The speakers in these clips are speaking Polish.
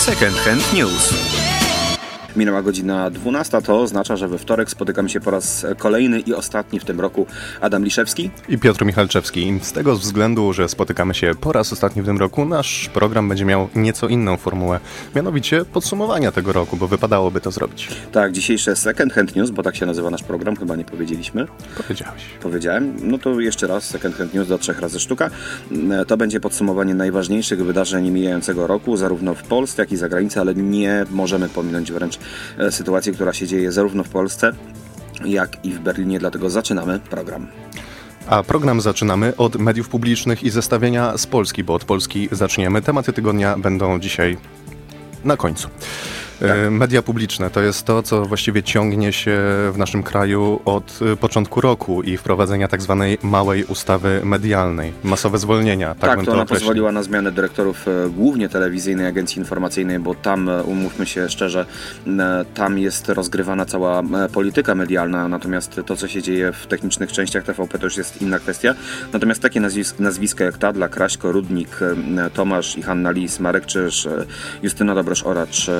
Second Hand News. Minęła godzina 12, to oznacza, że we wtorek spotykamy się po raz kolejny i ostatni w tym roku Adam Liszewski i Piotr Michalczewski. Z tego względu, że spotykamy się po raz ostatni w tym roku, nasz program będzie miał nieco inną formułę, mianowicie podsumowania tego roku, bo wypadałoby to zrobić. Tak, dzisiejsze Second Hand News, bo tak się nazywa nasz program, chyba nie powiedzieliśmy. Powiedziałeś. Powiedziałem. No to jeszcze raz Second Hand News do trzech razy sztuka. To będzie podsumowanie najważniejszych wydarzeń mijającego roku, zarówno w Polsce, jak i za granicą, ale nie możemy pominąć wręcz E, sytuacji, która się dzieje zarówno w Polsce, jak i w Berlinie. Dlatego zaczynamy program. A program zaczynamy od mediów publicznych i zestawienia z Polski, bo od Polski zaczniemy. Tematy tygodnia będą dzisiaj na końcu. Tak. E, media publiczne to jest to, co właściwie ciągnie się w naszym kraju od e, początku roku i wprowadzenia tak zwanej małej ustawy medialnej. Masowe zwolnienia. Tak, tak to ona pozwoliła na zmianę dyrektorów e, głównie telewizyjnej agencji informacyjnej, bo tam, umówmy się szczerze, tam jest rozgrywana cała polityka medialna, natomiast to, co się dzieje w technicznych częściach TVP, to już jest inna kwestia. Natomiast takie nazwisk, nazwiska jak Tadla, Kraśko, Rudnik, Tomasz i Hanna Lis, Marek Czyż, Justyna Dobrosz-Oracz,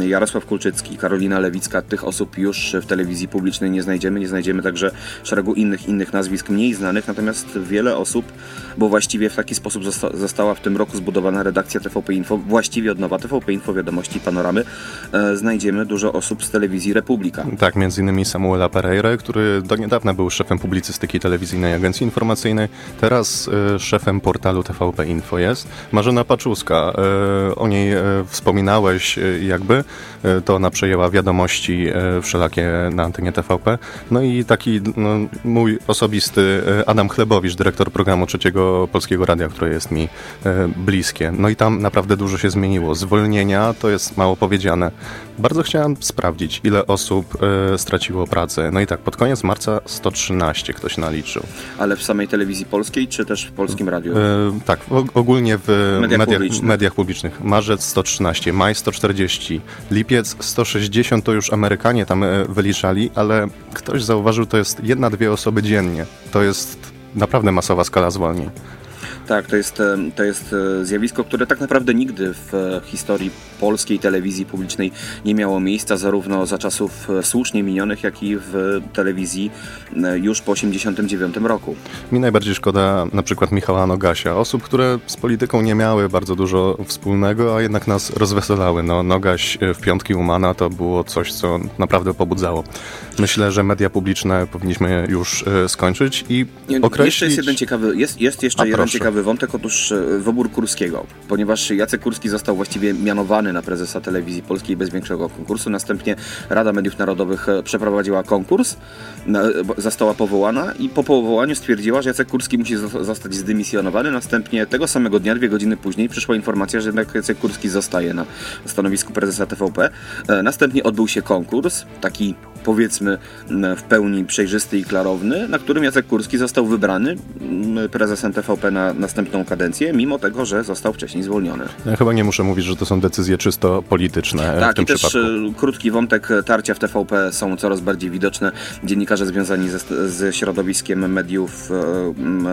Jarosław Kulczycki, Karolina Lewicka, tych osób już w telewizji publicznej nie znajdziemy. Nie znajdziemy także szeregu innych, innych nazwisk mniej znanych, natomiast wiele osób, bo właściwie w taki sposób zosta została w tym roku zbudowana redakcja TVP Info, właściwie od nowa TVP Info, wiadomości, panoramy, e, znajdziemy dużo osób z telewizji Republika. Tak, między innymi Samuela Pereira, który do niedawna był szefem publicystyki telewizyjnej Agencji Informacyjnej, teraz e, szefem portalu TVP Info jest. Marzena Paczuska, e, o niej e, wspominałeś e, jakby. E, to ona przejęła wiadomości e, wszelakie na antenie TVP. No i taki no, mój osobisty Adam Chlebowicz, dyrektor programu Trzeciego Polskiego Radia, które jest mi bliskie. No i tam naprawdę dużo się zmieniło. Zwolnienia to jest mało powiedziane. Bardzo chciałem sprawdzić, ile osób straciło pracę. No i tak, pod koniec marca 113 ktoś naliczył. Ale w samej telewizji polskiej, czy też w polskim radiu? tak, ogólnie w mediach, mediach, publicznych. mediach publicznych. Marzec 113, maj 140, lipiec 160 to już Amerykanie tam e, wyliczali, ale ktoś zauważył, to jest jedna, dwie osoby dziennie. To jest naprawdę masowa skala zwolnień. Tak, to jest, to jest e, zjawisko, które tak naprawdę nigdy w e, historii polskiej telewizji publicznej nie miało miejsca, zarówno za czasów e, słusznie minionych, jak i w telewizji już po 1989 roku. Mi najbardziej szkoda na przykład Michała Nogasia, osób, które z polityką nie miały bardzo dużo wspólnego, a jednak nas rozweselały. No, Nogaś w Piątki Umana to było coś, co naprawdę pobudzało. Myślę, że media publiczne powinniśmy już skończyć i określić... Jeszcze jest jeden ciekawy, jest, jest jeszcze a, jeden proszę. ciekawy wątek, otóż e, wybór Kurskiego, ponieważ Jacek Kurski został właściwie mianowany na prezesa telewizji polskiej bez większego konkursu. Następnie Rada Mediów Narodowych e, przeprowadziła konkurs, została powołana i po powołaniu stwierdziła, że Jacek Kurski musi zostać zdymisjonowany. Następnie tego samego dnia, dwie godziny później, przyszła informacja, że jednak Jacek Kurski zostaje na stanowisku prezesa TVP. E, następnie odbył się konkurs, taki powiedzmy w pełni przejrzysty i klarowny, na którym Jacek Kurski został wybrany prezesem TVP na następną kadencję, mimo tego, że został wcześniej zwolniony. Ja chyba nie muszę mówić, że to są decyzje czysto polityczne tak, w tym i też krótki wątek tarcia w TVP są coraz bardziej widoczne. Dziennikarze związani ze, ze środowiskiem mediów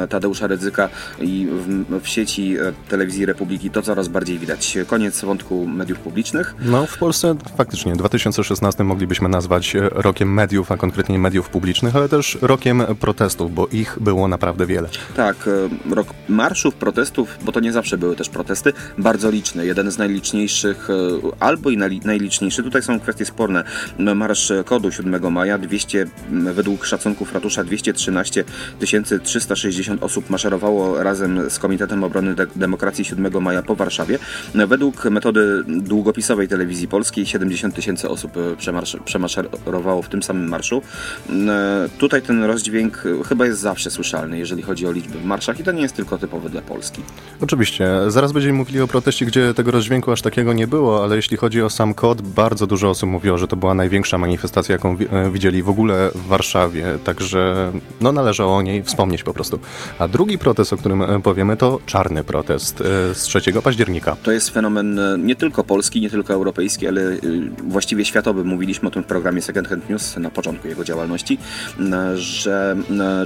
Tadeusza Rydzyka i w, w sieci e, telewizji Republiki to coraz bardziej widać. Koniec wątku mediów publicznych. No w Polsce faktycznie 2016 moglibyśmy nazwać e, rokiem mediów, a konkretnie mediów publicznych, ale też rokiem protestów, bo ich było naprawdę wiele. Tak, e, rok marszów, protestów, bo to nie zawsze były też protesty, bardzo liczne. Jeden z najliczniejszych, e, albo i najliczniejszy, tutaj są kwestie sporne. Marsz Kodu 7 maja, 200, według szacunków ratusza 213 360 osób maszerowało razem z Komitetem Obrony De Demokracji 7 maja po Warszawie. Według metody długopisowej telewizji polskiej 70 tysięcy osób e, przemaszerowało w tym samym marszu. E, tutaj ten rozdźwięk chyba jest zawsze słyszalny, jeżeli chodzi o liczby w marszach i to nie jest tylko typowe dla Polski. Oczywiście. Zaraz będziemy mówili o proteście, gdzie tego rozdźwięku aż takiego nie było, ale jeśli chodzi o sam kod, bardzo dużo osób mówiło, że to była największa manifestacja, jaką e, widzieli w ogóle w Warszawie, także no, należy o niej wspomnieć po prostu. A drugi protest, o którym e, powiemy, to czarny protest z 3 października. To jest fenomen nie tylko polski, nie tylko europejski, ale właściwie światowy. Mówiliśmy o tym w programie Second Second News na początku jego działalności, że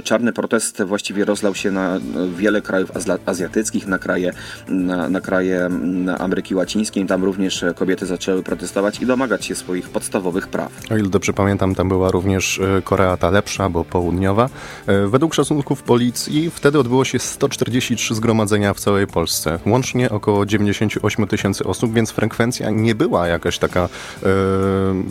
czarny protest właściwie rozlał się na wiele krajów azjatyckich, na kraje, na, na kraje Ameryki Łacińskiej. Tam również kobiety zaczęły protestować i domagać się swoich podstawowych praw. O ile dobrze pamiętam, tam była również e, Korea ta lepsza, bo południowa. E, według szacunków policji wtedy odbyło się 143 zgromadzenia w całej Polsce. Łącznie około 98 tysięcy osób, więc frekwencja nie była jakaś taka e,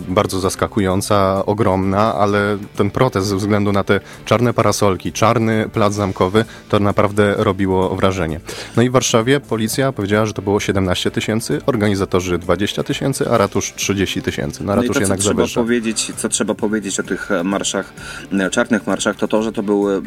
bardzo zaskakująca, ogromna, ale ten protest ze względu na te czarne parasolki, czarny plac zamkowy, to naprawdę robiło wrażenie. No i w Warszawie policja powiedziała, że to było 17 tysięcy, organizatorzy 20 tysięcy, a ratusz 30 tysięcy. Na no ratusz no jednak trzeba powiedzieć, co trzeba powiedzieć o tych marszach, e, czarnych marszach, to to, że to były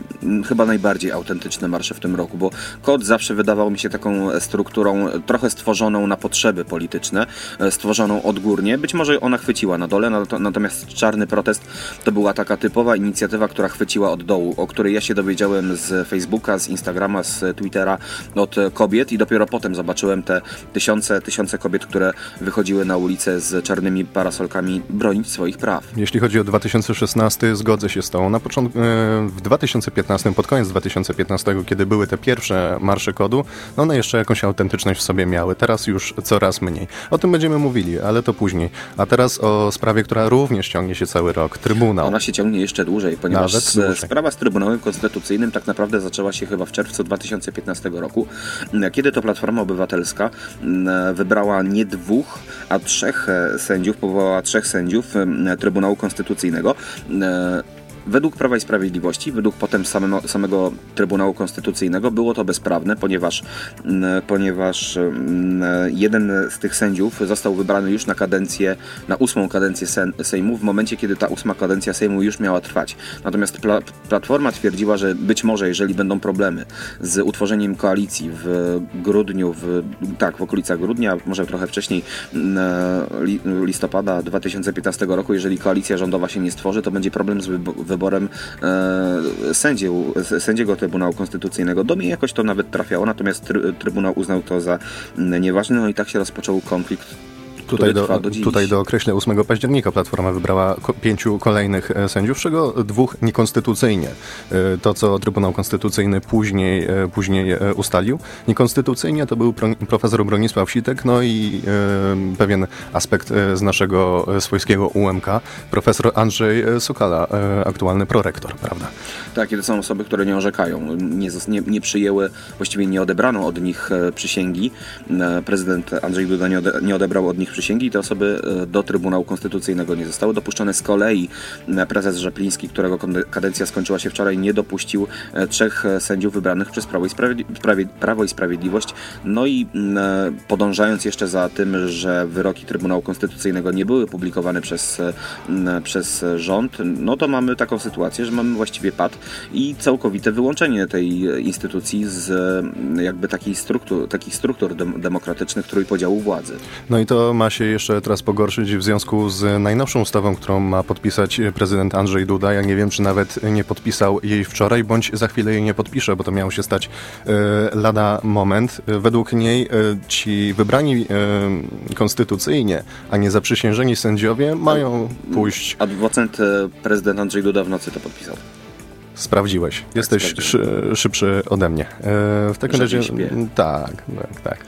chyba najbardziej autentyczne marsze w tym roku, bo kod zawsze wydawał mi się taką strukturą trochę stworzoną na potrzeby polityczne, e, stworzoną odgórnie. Być może ona chwyciła na dole, natomiast czarny protest to była taka typowa inicjatywa, która chwyciła od dołu, o której ja się dowiedziałem z Facebooka, z Instagrama, z Twittera od kobiet i dopiero potem zobaczyłem te tysiące, tysiące kobiet, które wychodziły na ulicę z czarnymi parasolkami bronić swoich praw. Jeśli chodzi o 2016, zgodzę się z tą. Na początku, e, w 2015, pod koniec 2015, kiedy były te pierwsze marsze kodu, no one jeszcze jakąś autentyczność w sobie miały. Teraz już coraz mniej. O tym będziemy mówili, ale to później. A teraz o sprawie, która również ciągnie się cały rok. Trybunał. Ona się ciągnie jeszcze dłużej, ponieważ dłużej. sprawa z Trybunałem Konstytucyjnym tak naprawdę zaczęła się chyba w czerwcu 2015 roku, kiedy to Platforma Obywatelska wybrała nie dwóch, a trzech e, sędziów, powołała trzech sędziów mm, Trybunału Konstytucyjnego. E, Według Prawa i Sprawiedliwości, według potem samego, samego Trybunału Konstytucyjnego było to bezprawne, ponieważ, mm, ponieważ mm, jeden z tych sędziów został wybrany już na kadencję, na ósmą kadencję Sejmu, w momencie, kiedy ta ósma kadencja Sejmu już miała trwać. Natomiast pla Platforma twierdziła, że być może, jeżeli będą problemy z utworzeniem koalicji w grudniu, w, tak, w okolicach grudnia, może trochę wcześniej, mm, listopada 2015 roku, jeżeli koalicja rządowa się nie stworzy, to będzie problem z wyborem e, sędziu, sędziego Trybunału Konstytucyjnego. Do mnie jakoś to nawet trafiało, natomiast Trybunał uznał to za nieważne, no i tak się rozpoczął konflikt Tutaj do, do tutaj do określenia 8 października Platforma wybrała pięciu kolejnych e, sędziów, z czego dwóch niekonstytucyjnie. E, to, co Trybunał Konstytucyjny później, e, później ustalił. Niekonstytucyjnie to był profesor Bronisław Sitek, no i pewien aspekt z naszego swojskiego UMK, profesor Andrzej Sokala, aktualny prorektor, prawda? Tak, to są osoby, które nie orzekają, nie, nie, nie przyjęły, właściwie nie odebrano od nich przysięgi. Prezydent Andrzej Duda nie, ode, nie odebrał od nich przysięgi przysięgi i te osoby e, do Trybunału Konstytucyjnego nie zostały dopuszczone. Z kolei e, prezes Rzepliński, którego kadencja skończyła się wczoraj, nie dopuścił e, trzech sędziów wybranych przez Prawo i, Prawo i Sprawiedliwość. No i podążając jeszcze za tym, że wyroki Trybunału Konstytucyjnego nie były publikowane przez, przez rząd, no to mamy taką sytuację, że mamy właściwie pad i całkowite wyłączenie tej instytucji z jakby takich struktur, takich struktur demokratycznych trójpodziału władzy. No i to ma się jeszcze teraz pogorszyć w związku z najnowszą ustawą, którą ma podpisać prezydent Andrzej Duda. Ja nie wiem, czy nawet nie podpisał jej wczoraj, bądź za chwilę jej nie podpisze, bo to miało się stać e, lada moment. Według niej e, ci wybrani e, konstytucyjnie, a nie zaprzysiężeni sędziowie mają pójść... Adwocent prezydent Andrzej Duda w nocy to podpisał. Sprawdziłeś. Jesteś szy, szybszy ode mnie. w takim razie. Tak, tak, tak.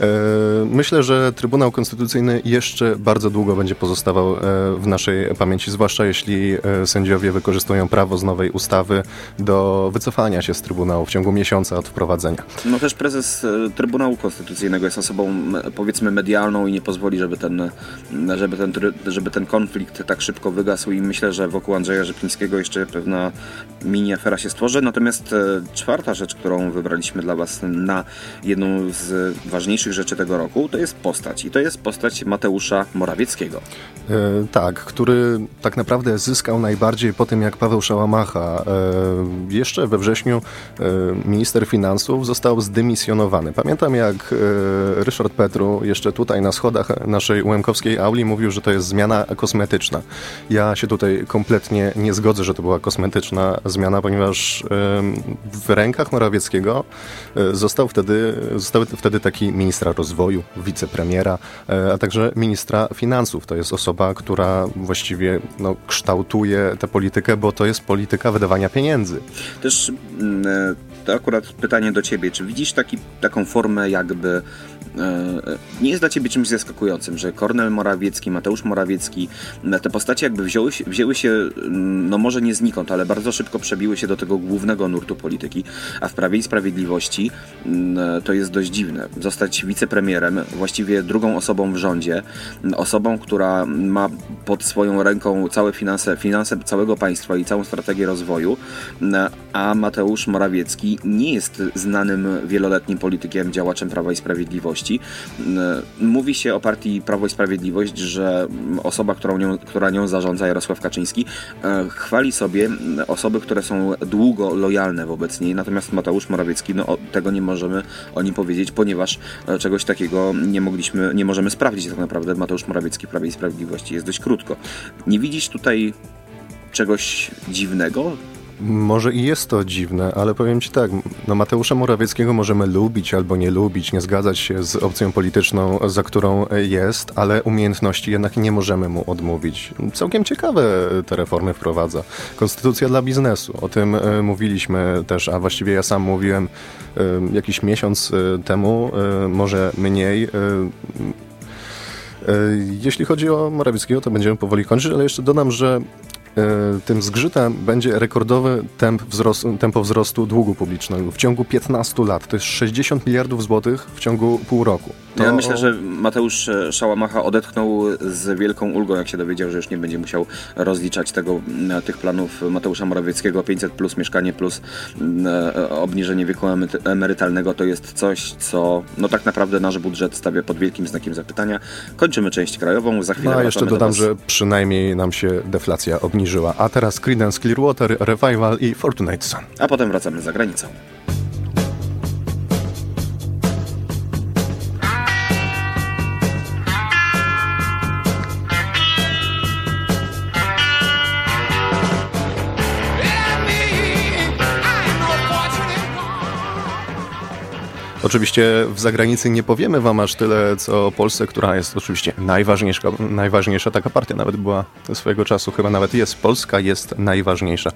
E, myślę, że Trybunał Konstytucyjny jeszcze bardzo długo będzie pozostawał e, w naszej pamięci, zwłaszcza jeśli e, sędziowie wykorzystują prawo z nowej ustawy do wycofania się z Trybunału w ciągu miesiąca od wprowadzenia. No też prezes Trybunału Konstytucyjnego jest osobą powiedzmy medialną i nie pozwoli, żeby ten, żeby ten, żeby ten konflikt tak szybko wygasł i myślę, że wokół Andrzeja Rzeplińskiego jeszcze pewna mini afera się stworzy. Natomiast czwarta rzecz, którą wybraliśmy dla Was na jedną z ważniejszych najważniejszych rzeczy tego roku to jest postać. I to jest postać Mateusza Morawieckiego. E, tak, który tak naprawdę zyskał najbardziej po tym, jak Paweł Szałamacha e, jeszcze we wrześniu e, minister finansów został zdymisjonowany. Pamiętam, jak e, Ryszard Petru jeszcze tutaj na schodach naszej Łemkowskiej auli mówił, że to jest zmiana kosmetyczna. Ja się tutaj kompletnie nie zgodzę, że to była kosmetyczna zmiana, ponieważ w rękach Morawieckiego e, został wtedy, został wtedy taki minister ministra rozwoju, wicepremiera, a także ministra finansów. To jest osoba, która właściwie no, kształtuje tę politykę, bo to jest polityka wydawania pieniędzy. Też mm, to akurat pytanie do ciebie. Czy widzisz taki, taką formę jakby E, nie jest dla ciebie czymś zaskakującym, że Kornel Morawiecki, Mateusz Morawiecki, te postacie jakby wzięły wzięły się, no może nie znikąd, ale bardzo szybko przebiły się do tego głównego nurtu polityki, a w Prawie i Sprawiedliwości mm, to jest dość dziwne. Zostać wicepremierem, właściwie drugą osobą w rządzie, osobą, która ma pod swoją ręką całe finanse, finanse całego państwa i całą strategię rozwoju, a Mateusz Morawiecki nie jest znanym wieloletnim politykiem, działaczem Prawa i Sprawiedliwości E, mówi się o partii Prawo i Sprawiedliwość, że osoba, którą nią, która nią zarządza, Jarosław Kaczyński, e, chwali sobie osoby, które są długo lojalne wobec niej, natomiast Mateusz Morawiecki, no tego nie możemy o nim powiedzieć, ponieważ e, czegoś takiego nie mogliśmy, nie możemy sprawdzić tak naprawdę. Mateusz Morawiecki w Prawie i Sprawiedliwości jest dość krótko. Nie widzisz tutaj czegoś dziwnego? Może i jest to dziwne, ale powiem ci tak, no Mateusza Morawieckiego możemy lubić albo nie lubić, nie zgadzać się z opcją polityczną, za którą jest, ale umiejętności jednak nie możemy mu odmówić. Całkiem ciekawe te reformy wprowadza. Konstytucja dla biznesu, o tym e, mówiliśmy też, a właściwie ja sam mówiłem e, jakiś miesiąc e, temu, może mniej. Jeśli chodzi o Morawieckiego, to będziemy powoli kończyć, ale jeszcze dodam, że tym zgrzytem będzie rekordowy temp wzrostu, tempo wzrostu długu publicznego w ciągu 15 lat. To jest 60 miliardów złotych w ciągu pół roku. To... Ja myślę, że Mateusz e, Szałamacha odetchnął z wielką ulgą, jak się dowiedział, że już nie będzie musiał rozliczać tego, tych planów Mateusza Morawieckiego 500 plus mieszkanie plus e, obniżenie wieku emerytalnego. To jest coś, co no tak naprawdę nasz budżet stawia pod wielkim znakiem zapytania. Kończymy część krajową, za chwilę No a jeszcze dodam, że przynajmniej nam się deflacja obniży obniżyła. A teraz Creedence Clearwater, Revival i Fortunate Son. A potem wracamy za granicą. Oczywiście w zagranicy nie powiemy wam aż tyle, co o Polsce, która jest oczywiście najważniejsza, najważniejsza taka partia, nawet była swojego czasu, chyba nawet jest. Polska jest najważniejsza. E,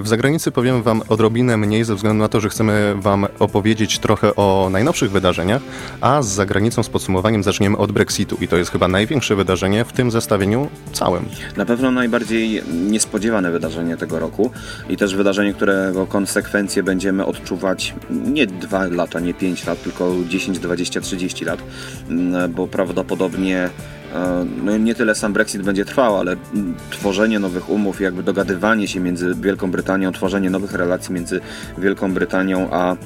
w zagranicy powiemy wam odrobinę mniej ze względu na to, że chcemy wam opowiedzieć trochę o najnowszych wydarzeniach, a z zagranicą z podsumowaniem zaczniemy od Brexitu i to jest chyba największe wydarzenie w tym zestawieniu całym. Na pewno najbardziej niespodziewane wydarzenie tego roku i też wydarzenie, którego konsekwencje będziemy odczuwać nie dwa lata, nie pięć 5 lat, tylko 10, 20, 30 lat, mm, bo prawdopodobnie e, no nie tyle sam Brexit będzie trwał, ale mm, tworzenie nowych umów, jakby dogadywanie się między Wielką Brytanią, tworzenie nowych relacji między Wielką Brytanią a,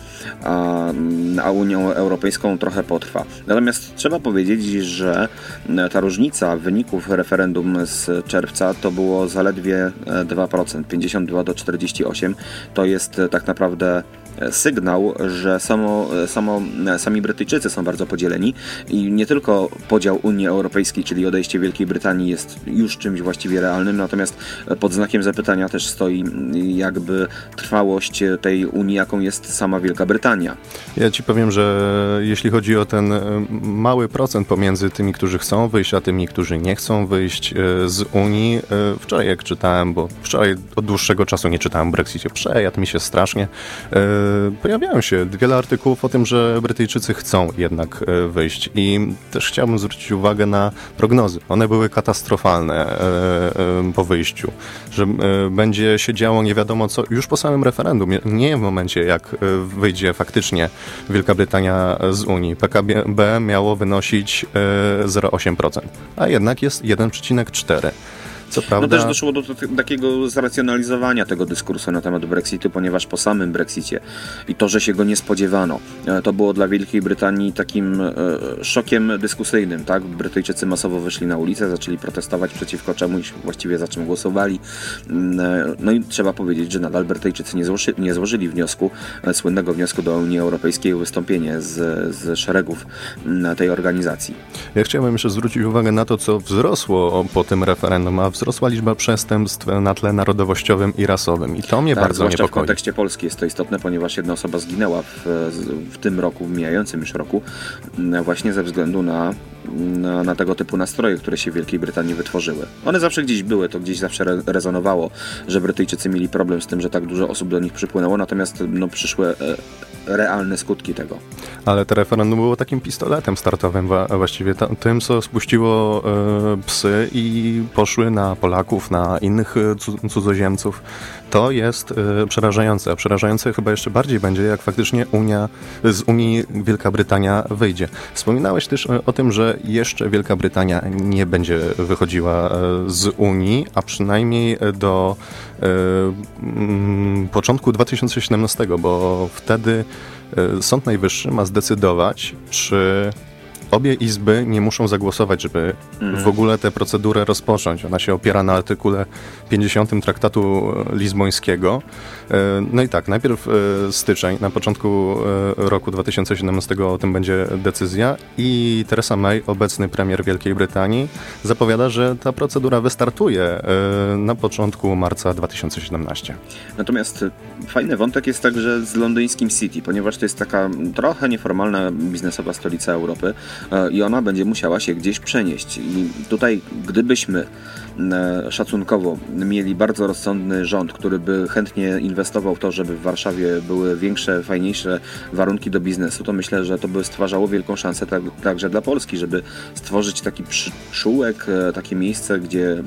a, mm, a Unią Europejską trochę potrwa. Natomiast trzeba powiedzieć, że ta różnica wyników referendum z czerwca to było zaledwie 2%, e, 52 do 48. To jest e, tak naprawdę sygnał, że samo, samo, sami Brytyjczycy są bardzo podzieleni i nie tylko podział Unii Europejskiej, czyli odejście Wielkiej Brytanii jest już czymś właściwie realnym, natomiast pod znakiem zapytania też stoi jakby trwałość tej Unii, jaką jest sama Wielka Brytania. Ja ci powiem, że jeśli chodzi o ten e, mały procent pomiędzy tymi, którzy chcą wyjść, a tymi, którzy nie chcą wyjść e, z Unii, e, wczoraj jak czytałem, bo wczoraj od dłuższego czasu nie czytałem o Brexicie, przejadł mi się strasznie, pojawiają się wiele artykułów o tym, że Brytyjczycy chcą jednak e, wyjść i też chciałbym zwrócić uwagę na prognozy. One były katastrofalne e, e, po wyjściu, że będzie się działo nie wiadomo co już po samym referendum, nie w momencie jak wyjdzie faktycznie Wielka Brytania z Unii. PKB miało wynosić 0,8%, a jednak jest 1,4%. Co prawda... No też doszło do, takiego zracjonalizowania tego dyskursu na temat Brexitu, ponieważ po samym Brexicie i to, że się go nie spodziewano, e, to było dla Wielkiej Brytanii takim e, szokiem dyskusyjnym, tak? Brytyjczycy masowo wyszli na ulicę, zaczęli protestować przeciwko czemuś, właściwie za czym głosowali. Mm, e, no i trzeba powiedzieć, że nadal Brytyjczycy nie, złoży, nie złożyli wniosku, słynnego wniosku do Unii Europejskiej o wystąpienie z, z szeregów mm, tej organizacji. Ja chciałbym jeszcze zwrócić uwagę na to, co wzrosło po tym referendum, a wzrosła liczba przestępstw na tle narodowościowym i rasowym. I to mnie tak, bardzo niepokoi. w kontekście Polski jest to istotne, ponieważ jedna osoba zginęła w, w tym roku, w mijającym już roku, właśnie ze względu na, na, na, tego typu nastroje, które się w Wielkiej Brytanii wytworzyły. One zawsze gdzieś były, to gdzieś zawsze re rezonowało, że Brytyjczycy mieli problem z tym, że tak dużo osób do nich przypłynęło, natomiast no, przyszły e, realne skutki tego. Ale to referendum było takim pistoletem startowym właściwie, tym co spuściło e, psy i poszły na Polaków, na innych e, cudzoziemców. To jest e, przerażające. Przerażające chyba jeszcze bardziej będzie, jak faktycznie Unia, z Unii Wielka Brytania wyjdzie. Wspominałeś też o tym, że jeszcze Wielka Brytania nie będzie wychodziła z Unii, a przynajmniej do mm, początku 2017, bo wtedy Sąd Najwyższy ma zdecydować, czy obie izby nie muszą zagłosować, żeby mm. w ogóle tę procedurę rozpocząć. Ona się opiera na artykule 50 Traktatu Lizbońskiego. E, no i tak, najpierw e, styczeń, na początku e, roku 2017 o tym będzie decyzja i Theresa May, obecny premier Wielkiej Brytanii, zapowiada, że ta procedura wystartuje na początku marca 2017. Natomiast fajny wątek jest także z londyńskim City, ponieważ to jest taka trochę nieformalna biznesowa stolica Europy. E, i ona będzie musiała się gdzieś przenieść. I tutaj, gdybyśmy szacunkowo mieli bardzo rozsądny rząd, który by chętnie inwestował w to, żeby w Warszawie były większe, fajniejsze warunki do biznesu, to myślę, że to by stwarzało wielką szansę tak, także dla Polski, żeby stworzyć taki przyczółek, e, takie miejsce, gdzie,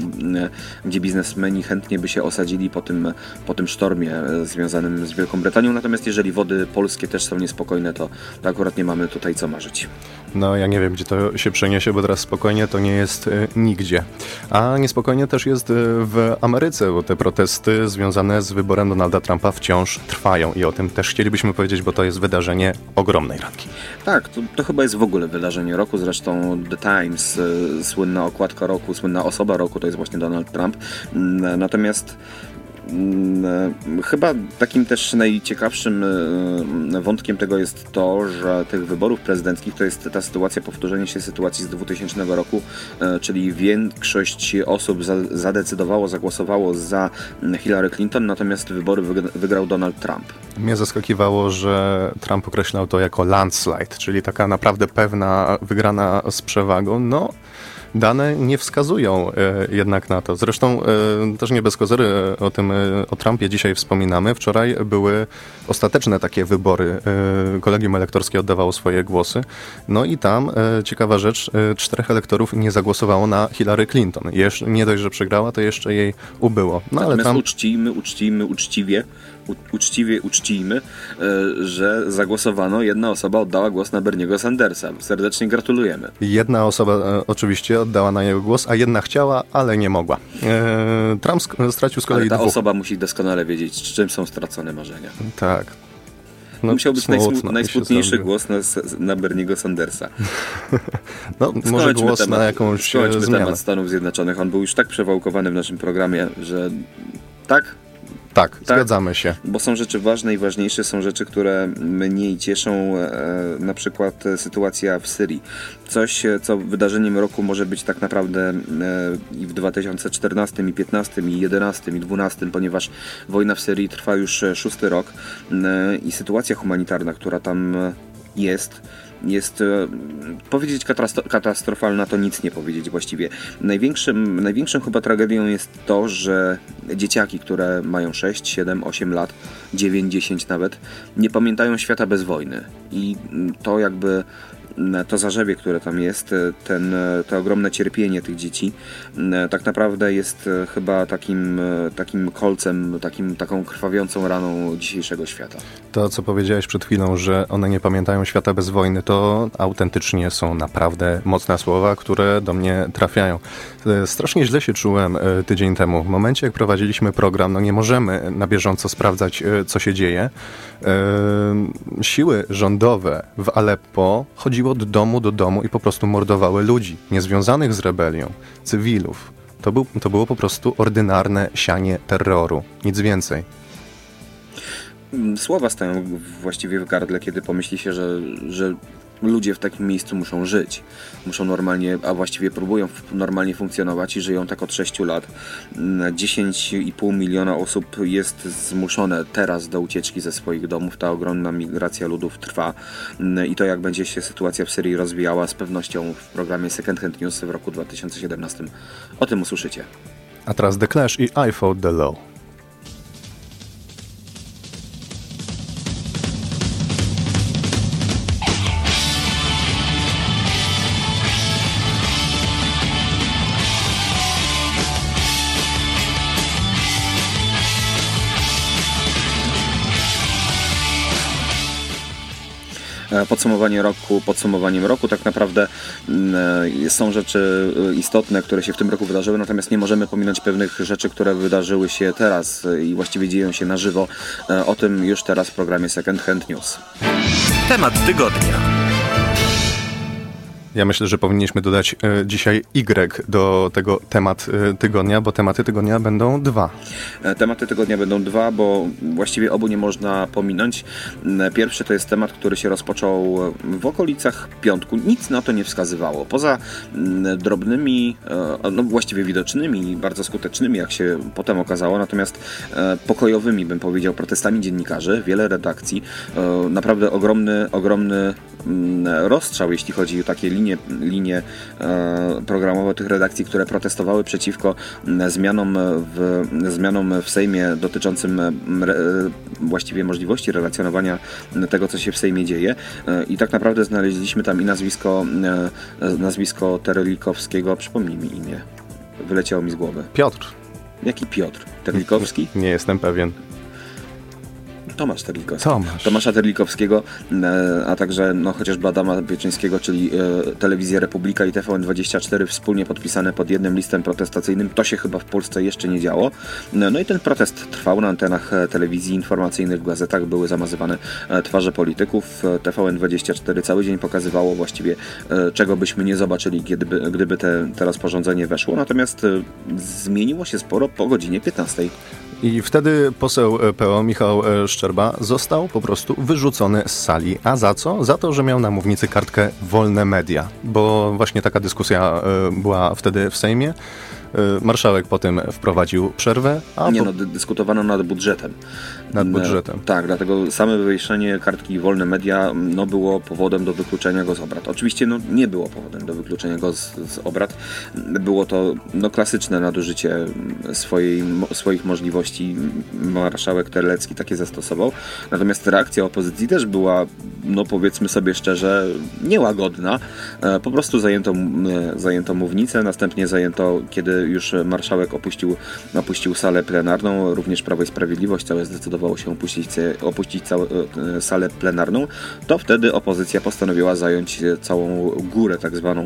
gdzie biznesmeni chętnie by się osadzili po tym, po tym sztormie związanym z Wielką Brytanią. Natomiast jeżeli wody polskie też są niespokojne, to, to akurat nie mamy tutaj co marzyć. No, ja nie wiem, gdzie to się przeniesie, bo teraz spokojnie to nie jest nigdzie. A niespokojnie też jest y, w Ameryce, bo te protesty związane z wyborem Donalda Trumpa wciąż trwają i o tym też chcielibyśmy powiedzieć, bo to jest wydarzenie ogromnej ranki. Tak, to, to chyba jest w ogóle wydarzenie roku, zresztą The Times, y, słynna okładka roku, słynna osoba roku to jest właśnie Donald Trump. Natomiast chyba takim też najciekawszym e, wątkiem tego jest to, że tych wyborów prezydenckich to jest ta sytuacja, powtórzenie się sytuacji z 2000 roku, e, czyli większość osób zadecydowało, zagłosowało za Hillary Clinton, natomiast wybory wygrał Donald Trump. Mnie zaskakiwało, że Trump określał to jako landslide, czyli taka naprawdę pewna wygrana z przewagą. No, dane nie wskazują e, jednak na to. Zresztą e, też nie bez kozery e, o tym, o Trumpie dzisiaj wspominamy. Wczoraj były ostateczne takie wybory. Kolegium elektorskie oddawało swoje głosy. No i tam, ciekawa rzecz, czterech elektorów nie zagłosowało na Hillary Clinton. Jesz nie dość, że przegrała, to jeszcze jej ubyło. No, ale tam... uczcijmy, uczcijmy, uczciwie uczciwie uczcijmy, e, że zagłosowano, jedna osoba oddała głos na Berniego Sandersa. Serdecznie gratulujemy. Jedna osoba e, oczywiście oddała na jego głos, a jedna chciała, ale nie mogła. E, Trump stracił z kolei ale ta dwóch. osoba musi doskonale wiedzieć, czym są stracone marzenia. Tak. No, Musiał być najsmu, najsmutniejszy głos na, na Berniego Sandersa. no, skończmy może głos temat, na jakąś skończmy zmianę. temat Stanów Zjednoczonych. On był już tak przewałkowany w naszym programie, że tak, tak, tak, zgadzamy się. Bo są rzeczy ważne i ważniejsze, są rzeczy, które mniej cieszą, e, na przykład sytuacja w Syrii. Coś, e, co wydarzeniem roku może być tak naprawdę e, i w 2014, i 15, i 11, i 12, ponieważ wojna w Syrii trwa już szósty rok i sytuacja humanitarna, która tam jest, jest e, powiedzieć katastrofalna, to nic nie powiedzieć właściwie. Największym, największą chyba tragedią jest to, że dzieciaki, które mają 6, 7, 8 lat, 9, 10 nawet, nie pamiętają świata bez wojny. I to jakby to zarzewie, które tam jest, e, ten, e, to ogromne cierpienie tych dzieci, e, tak naprawdę jest chyba takim, takim kolcem, takim, taką krwawiącą raną dzisiejszego świata. To, co powiedziałeś przed chwilą, że one nie pamiętają świata bez wojny, to autentycznie są naprawdę mocne słowa, które do mnie trafiają. Strasznie źle się czułem tydzień temu. W momencie, jak prowadziliśmy program, no nie możemy na bieżąco sprawdzać, co się dzieje. Siły rządowe w Aleppo chodziły od domu do domu i po prostu mordowały ludzi, niezwiązanych z rebelią, cywilów. To, był, to było po prostu ordynarne sianie terroru, nic więcej. Mm, słowa stają właściwie w gardle, kiedy pomyśli się, że, że ludzie w takim miejscu muszą żyć. Muszą normalnie, a właściwie próbują normalnie funkcjonować i żyją tak od 6 lat. 10,5 miliona osób jest zmuszone teraz do ucieczki ze swoich domów. Ta ogromna migracja ludów trwa i to jak będzie się sytuacja w Syrii rozwijała z pewnością w programie Second Hand News w roku 2017. O tym usłyszycie. A teraz The Clash i I the Law. Podsumowanie roku podsumowaniem roku. Tak naprawdę mm, e, są rzeczy e, istotne, które się w tym roku wydarzyły, natomiast nie możemy pominąć pewnych rzeczy, które wydarzyły się teraz i właściwie dzieją się na żywo. O tym już teraz w programie Second Hand News. Temat tygodnia. Ja myślę, że powinniśmy dodać e, dzisiaj Y do tego temat e, tygodnia, bo tematy tygodnia będą dwa. E, tematy tygodnia będą dwa, bo właściwie obu nie można pominąć. Pierwszy to jest temat, który się rozpoczął w okolicach piątku. Nic na to nie wskazywało. Poza drobnymi, no właściwie widocznymi, bardzo skutecznymi, jak się potem okazało, natomiast pokojowymi, bym powiedział, protestami dziennikarzy, wiele redakcji, naprawdę ogromny, ogromny rozstrzał, jeśli chodzi o takie linie, linie e, programowe tych redakcji, które protestowały przeciwko zmianom w, zmianom w Sejmie dotyczącym właściwie możliwości relacjonowania tego, co się w Sejmie dzieje. E, I tak naprawdę znaleźliśmy tam i nazwisko, e, nazwisko Terelikowskiego. Przypomnij mi imię. Wyleciało mi z głowy. Piotr. Jaki Piotr? Terlikowski? Nie jestem pewien. Tomasz Terlikowski. Tomasz. Tomasza Terlikowskiego, e, a także no, chociażby Adama Pieczyńskiego, czyli e, Telewizja Republika i TVN24 wspólnie podpisane pod jednym listem protestacyjnym. To się chyba w Polsce jeszcze nie działo. No, no i ten protest trwał na antenach e, telewizji informacyjnych, w gazetach były zamazywane twarze polityków. TVN24 cały dzień pokazywało właściwie, czego byśmy nie zobaczyli, gdyby, gdyby te, te rozporządzenie weszło. Natomiast zmieniło się sporo po godzinie 15. I wtedy poseł PO Michał Szczerba został po prostu wyrzucony z sali. A za co? Za to, że miał na mównicy kartkę wolne media, bo właśnie taka dyskusja e, była wtedy w Sejmie. Marszałek potem wprowadził przerwę. A nie, po... no, dyskutowano nad budżetem. Nad budżetem. Tak, dlatego same wywieszenie kartki wolne media no, było powodem do wykluczenia go z obrad. Oczywiście no, nie było powodem do wykluczenia go z, z obrad. Było to no, klasyczne nadużycie swojej, swoich możliwości. Marszałek Terlecki takie zastosował. Natomiast reakcja opozycji też była, no powiedzmy sobie szczerze, niełagodna. E, po prostu zajęto, zajęto mównicę, następnie zajęto, kiedy już marszałek opuścił, opuścił salę plenarną, również Prawo i Sprawiedliwość całe zdecydowało się opuścić, opuścić całą e, salę plenarną, to wtedy opozycja postanowiła zająć całą górę tak zwaną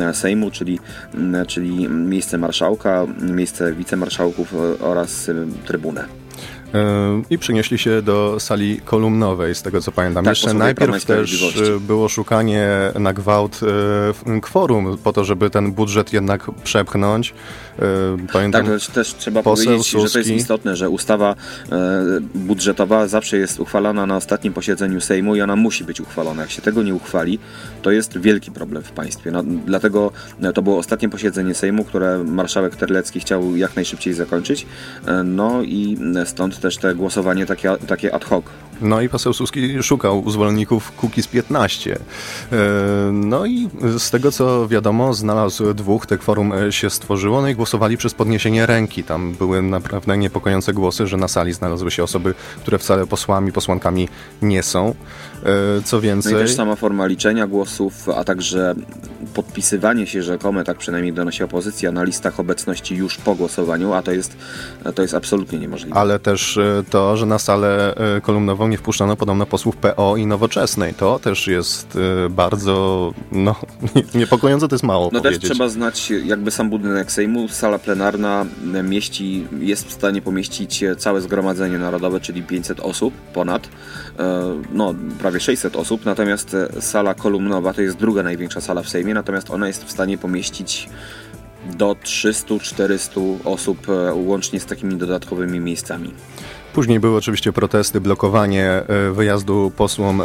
e, Sejmu, czyli, czyli miejsce marszałka, miejsce wicemarszałków e, oraz trybunę. I przenieśli się do sali kolumnowej, z tego co pamiętam. Tak, Jeszcze najpierw też było szukanie na gwałt kworum, po to, żeby ten budżet jednak przepchnąć. Pamiętam, tak, też trzeba powiedzieć, Suski. że to jest istotne, że ustawa budżetowa zawsze jest uchwalana na ostatnim posiedzeniu Sejmu i ona musi być uchwalona. Jak się tego nie uchwali, to jest wielki problem w państwie. No, dlatego to było ostatnie posiedzenie Sejmu, które marszałek Terlecki chciał jak najszybciej zakończyć. No i stąd też te głosowanie takie, takie ad hoc. No i poseł Suski szukał zwolenników Kukiz 15. E, no i z tego co wiadomo, znalazł dwóch, te kworum e, się stworzyło, no i głosowali przez podniesienie ręki. Tam były naprawdę niepokojące głosy, że na sali znalazły się osoby, które wcale posłami, posłankami nie są. E, co więcej... No i też sama forma liczenia głosów, a także podpisywanie się rzekome, tak przynajmniej donosi opozycja, na listach obecności już po głosowaniu, a to jest, to jest absolutnie niemożliwe. Ale też to, że na salę kolumnową nie wpuszczano podobno posłów PO i Nowoczesnej. To też jest y, bardzo no, niepokojące, to jest mało No powiedzieć. też trzeba znać jakby sam budynek Sejmu. Sala plenarna mieści, jest w stanie pomieścić całe Zgromadzenie Narodowe, czyli 500 osób ponad, no prawie 600 osób, natomiast sala kolumnowa to jest druga największa sala w Sejmie, natomiast ona jest w stanie pomieścić do 300-400 osób łącznie z takimi dodatkowymi miejscami. Później były oczywiście protesty, blokowanie e, wyjazdu posłom e,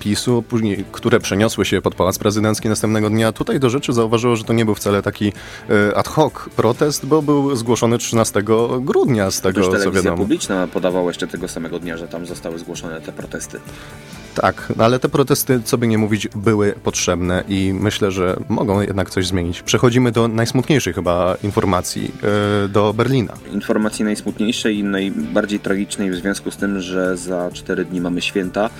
PiSu, później, które przeniosły się pod Pałac Prezydencki następnego dnia. Tutaj do rzeczy zauważyło, że to nie był wcale taki e, ad hoc protest, bo był zgłoszony 13 grudnia z tego, co telewizja wiadomo. publiczna podawała jeszcze tego samego dnia, że tam zostały zgłoszone te protesty. Tak, no ale te protesty, co by nie mówić, były potrzebne i myślę, że mogą jednak coś zmienić. Przechodzimy do najsmutniejszej chyba informacji, e, do Berlina. Informacji najsmutniejszej i najbardziej tragicznej w związku z tym, że za 4 dni mamy święta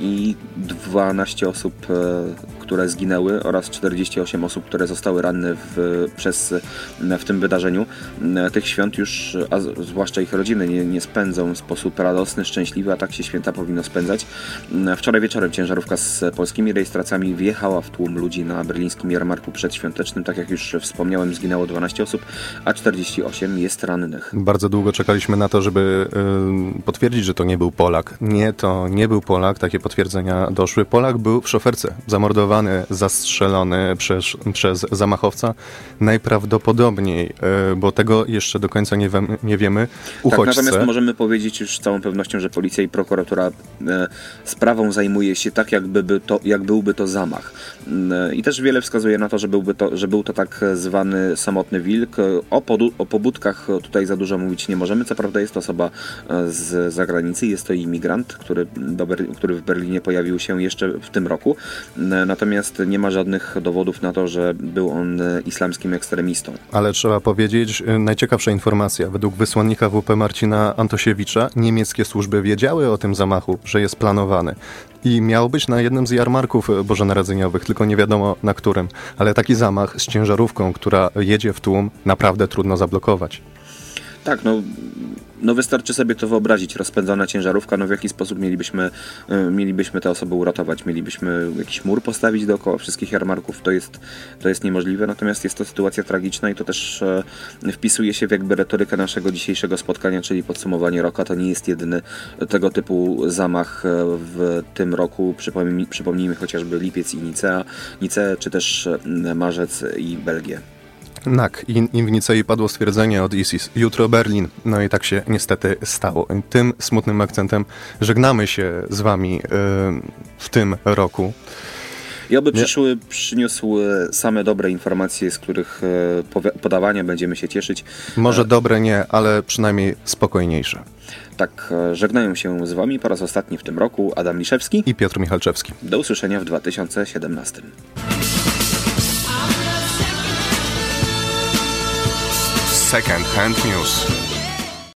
i 12 osób, e, które zginęły oraz 48 osób, które zostały ranne w, przez, w tym wydarzeniu. Tych świąt już, a zwłaszcza ich rodziny, nie, nie spędzą w sposób radosny, szczęśliwy, a tak się święta powinno spędzać. Wczoraj wieczorem ciężarówka z polskimi rejestracjami wjechała w tłum ludzi na berlińskim jarmarku przedświątecznym. Tak jak już wspomniałem, zginęło 12 osób, a 48 jest rannych. Bardzo długo czekaliśmy na to, żeby y, potwierdzić, że to nie był Polak. Nie, to nie był Polak, takie potwierdzenia doszły. Polak był w szoferce, zamordowany, zastrzelony przez, przez zamachowca. Najprawdopodobniej, y, bo tego jeszcze do końca nie, wiem, nie wiemy, Tak, uchodźcę. natomiast możemy powiedzieć już z całą pewnością, że policja i prokuratura e, sprawą zajmuje się tak, jakby, by to, jak byłby to zamach. Mm, I też wiele wskazuje na to, że, byłby to, że był to tak zwany samotny wilk. O, podu, o pobudkach tutaj za dużo mówić nie możemy. Co prawda jest to osoba e, z zagranicy, jest to imigrant, który, do który w Berlinie pojawił się jeszcze w tym roku. Mm, Natomiast nie ma żadnych dowodów na to, że był on islamskim ekstremistą. Ale trzeba powiedzieć, y, najciekawsza informacja. Według wysłannika WP Marcina Antosiewicza niemieckie służby wiedziały o tym zamachu, że jest planowany. I miał być na jednym z jarmarków bożonarodzeniowych, tylko nie wiadomo na którym. Ale taki zamach z ciężarówką, która jedzie w tłum, naprawdę trudno zablokować. Tak, no, no wystarczy sobie to wyobrazić. Rozpędzona ciężarówka, no w jaki sposób mielibyśmy, y, mielibyśmy te osoby uratować? Mielibyśmy jakiś mur postawić dookoła wszystkich jarmarków? To jest, to jest niemożliwe, natomiast jest to sytuacja tragiczna i to też e, wpisuje się w jakby retorykę naszego dzisiejszego spotkania, czyli podsumowanie roku. To nie jest jedyny tego typu zamach e, w tym roku. Przypomnij, przypomnijmy chociażby lipiec i Nicea, Nicea czy też e, marzec i Belgię. Tak, i, w Nicei padło stwierdzenie od ISIS. Jutro Berlin. No i tak się niestety stało. Tym smutnym akcentem żegnamy się z wami y, w tym roku. I oby przyszły przyniósł e, same dobre informacje, z których e, podawania będziemy się cieszyć. Może dobre nie, ale przynajmniej spokojniejsze. Tak, e, żegnają się z Wami po raz ostatni w tym roku Adam Liszewski. I Piotr Michalczewski. Do usłyszenia w 2017. Second Hand News.